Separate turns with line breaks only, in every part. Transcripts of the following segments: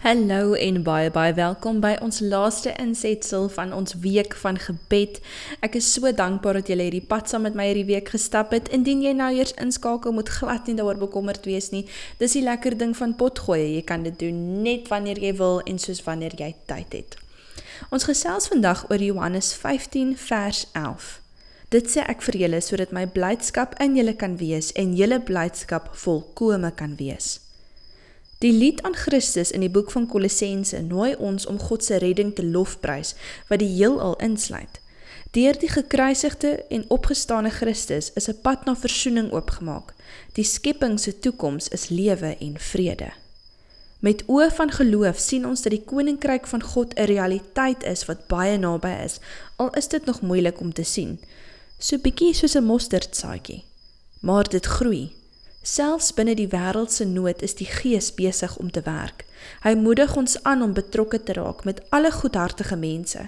Hallo en baie baie welkom by ons laaste insetsel van ons week van gebed. Ek is so dankbaar dat jy hierdie pad saam met my hierdie week gestap het. Indien jy nou eers inskakel, moet glad nie daaroor bekommerd wees nie. Dis die lekker ding van potgooi. Jy kan dit doen net wanneer jy wil en soos wanneer jy tyd het. Ons gesels vandag oor Johannes 15 vers 11. Dit sê ek vir julle sodat my blydskap in julle kan wees en julle blydskap volkome kan wees. Die lied aan Christus in die boek van Kolossense nooi ons om God se redding te lofprys wat die heelal insluit. Deur die gekruisigde en opgestane Christus is 'n pad na verzoening oopgemaak. Die skepping se toekoms is lewe en vrede. Met oë van geloof sien ons dat die koninkryk van God 'n realiteit is wat baie naby is, al is dit nog moeilik om te sien. So bietjie soos 'n mosterdsaadjie. Maar dit groei Selfs binne die wêreldse nood is die Gees besig om te werk. Hy moedig ons aan om betrokke te raak met alle goedhartige mense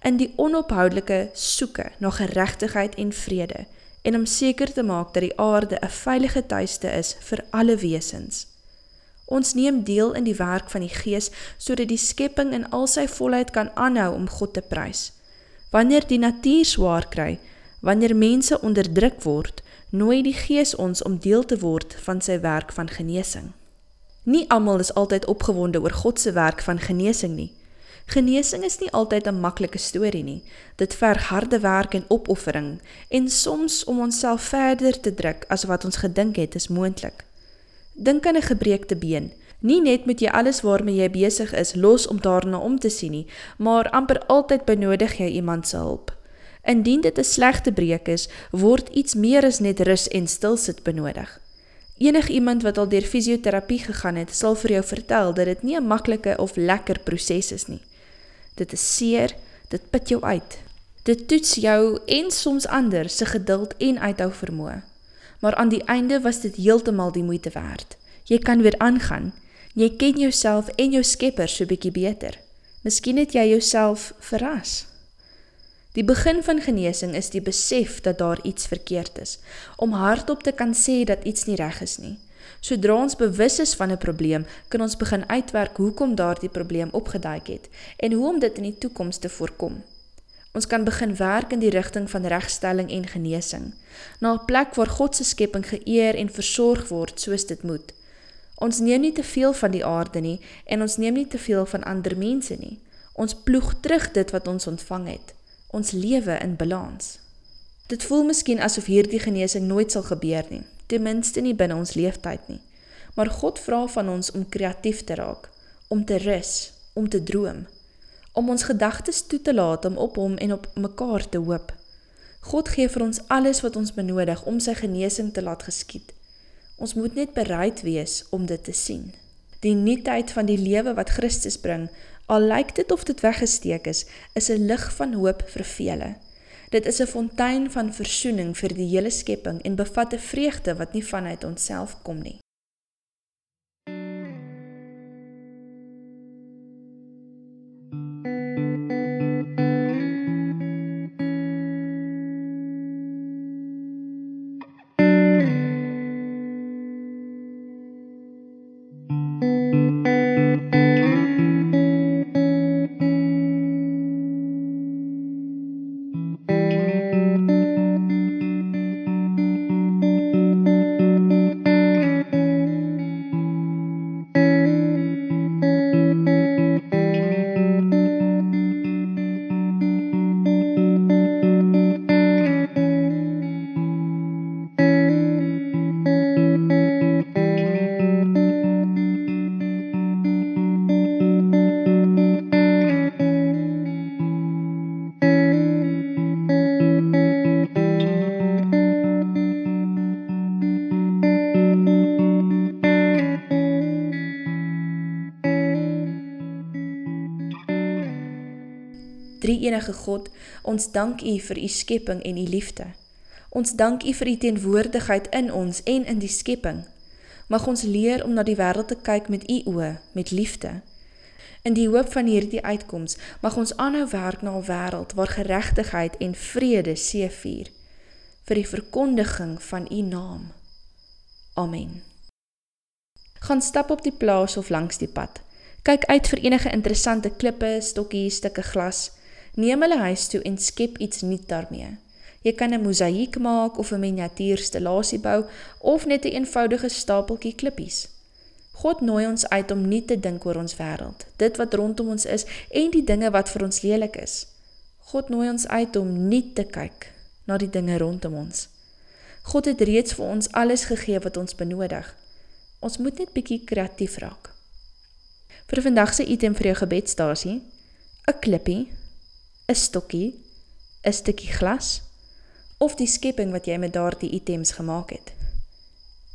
in die onophoudelike soeke na geregtigheid en vrede en om seker te maak dat die aarde 'n veilige tuiste is vir alle wesens. Ons neem deel in die werk van die Gees sodat die skepping in al sy volheid kan aanhou om God te prys. Wanneer die natuur swaar kry, wanneer mense onderdruk word, nooi die gees ons om deel te word van sy werk van genesing. Nie almal is altyd opgewonde oor God se werk van genesing nie. Genesing is nie altyd 'n maklike storie nie. Dit verg harde werk en opoffering en soms om onsself verder te druk as wat ons gedink het is moontlik. Dink aan 'n gebreekte been. Nie net moet jy alles waarmee jy besig is los om daarna om te sien nie, maar amper altyd benodig jy iemand se hulp. Indien dit 'n slegte breek is, word iets meer as net rus en stilsit benodig. Enig iemand wat al deur fisioterapie gegaan het, sal vir jou vertel dat dit nie 'n maklike of lekker proses is nie. Dit is seer, dit put jou uit. Dit toets jou en soms ander se geduld en uithou vermoë. Maar aan die einde was dit heeltemal die moeite werd. Jy kan weer aangaan. Jy ken jouself en jou Skepper so bietjie beter. Miskien het jy jouself verras. Die begin van genesing is die besef dat daar iets verkeerd is, om hardop te kan sê dat iets nie reg is nie. Sodra ons bewus is van 'n probleem, kan ons begin uitwerk hoekom daardie probleem opgeduik het en hoe om dit in die toekoms te voorkom. Ons kan begin werk in die rigting van regstelling en genesing, na 'n plek waar God se skepping geëer en versorg word soos dit moet. Ons neem nie te veel van die aarde nie en ons neem nie te veel van ander mense nie. Ons ploeg terug dit wat ons ontvang het ons lewe in balans. Dit voel miskien asof hierdie genesing nooit sal gebeur nie, ten minste nie binne ons leeftyd nie. Maar God vra van ons om kreatief te raak, om te rus, om te droom, om ons gedagtes toe te laat om op hom en op mekaar te hoop. God gee vir ons alles wat ons benodig om sy genesing te laat geskied. Ons moet net bereid wees om dit te sien. Die nuutheid van die lewe wat Christus bring, Al lyk dit of dit weggesteek is, is 'n lig van hoop vir vele. Dit is 'n fontein van versoening vir die hele skepping en bevat 'n vreugde wat nie vanuit onsself kom nie. Drie enige God, ons dank U vir U skepping en U liefde. Ons dank U vir U teenwoordigheid in ons en in die skepping. Mag ons leer om na die wêreld te kyk met U oë, met liefde. In die hoop van hierdie uitkoms, mag ons aanhou werk na 'n wêreld waar geregtigheid en vrede seëvier vir die verkondiging van U naam. Amen. Gaan stap op die plaas of langs die pad. Kyk uit vir enige interessante klippe, stokkies, stukke glas. Neem hulle huis toe en skep iets nuut daarmee. Jy kan 'n mosaïek maak of 'n miniatuurstellasie bou of net 'n een eenvoudige stapeltjie klippies. God nooi ons uit om nie te dink oor ons wêreld, dit wat rondom ons is en die dinge wat vir ons lelik is. God nooi ons uit om nie te kyk na die dinge rondom ons. God het reeds vir ons alles gegee wat ons benodig. Ons moet net bietjie kreatief raak. Vir vandag se item vir jou gebedstasie: 'n klippie, 'n stokkie, 'n stukkie glas of die skepping wat jy met daardie items gemaak het.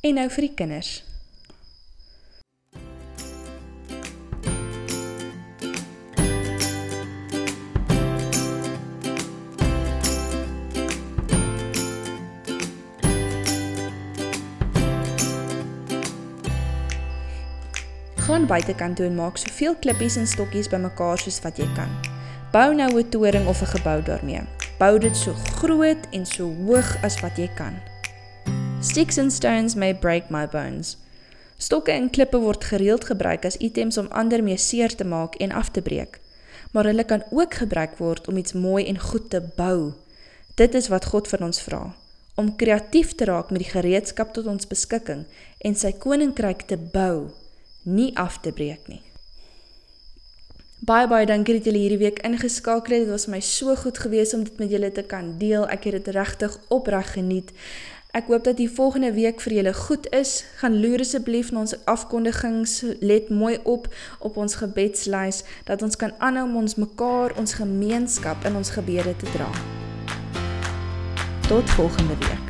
En nou vir die kinders. Gaan buitekant toe en maak soveel klippies en stokkies bymekaar soos wat jy kan. Bou nou 'n toring of 'n gebou daarmee. Bou dit so groot en so hoog as wat jy kan. Sticks and stones may break my bones. Stokke en klippe word gereeld gebruik as items om ander mee seer te maak en af te breek. Maar hulle kan ook gebruik word om iets mooi en goed te bou. Dit is wat God van ons vra om kreatief te raak met die gereedskap tot ons beskikking en sy koninkryk te bou nie af te breek nie. Baie baie dankie dat julle hierdie week ingeskakel het. Dit was my so goed geweest om dit met julle te kan deel. Ek het dit regtig opreg geniet. Ek hoop dat die volgende week vir julle goed is. Gaan loer asseblief na ons afkondigings. Let mooi op op ons gebedslys dat ons kan aanhou om ons mekaar, ons gemeenskap in ons gebede te dra. Tot volgende week.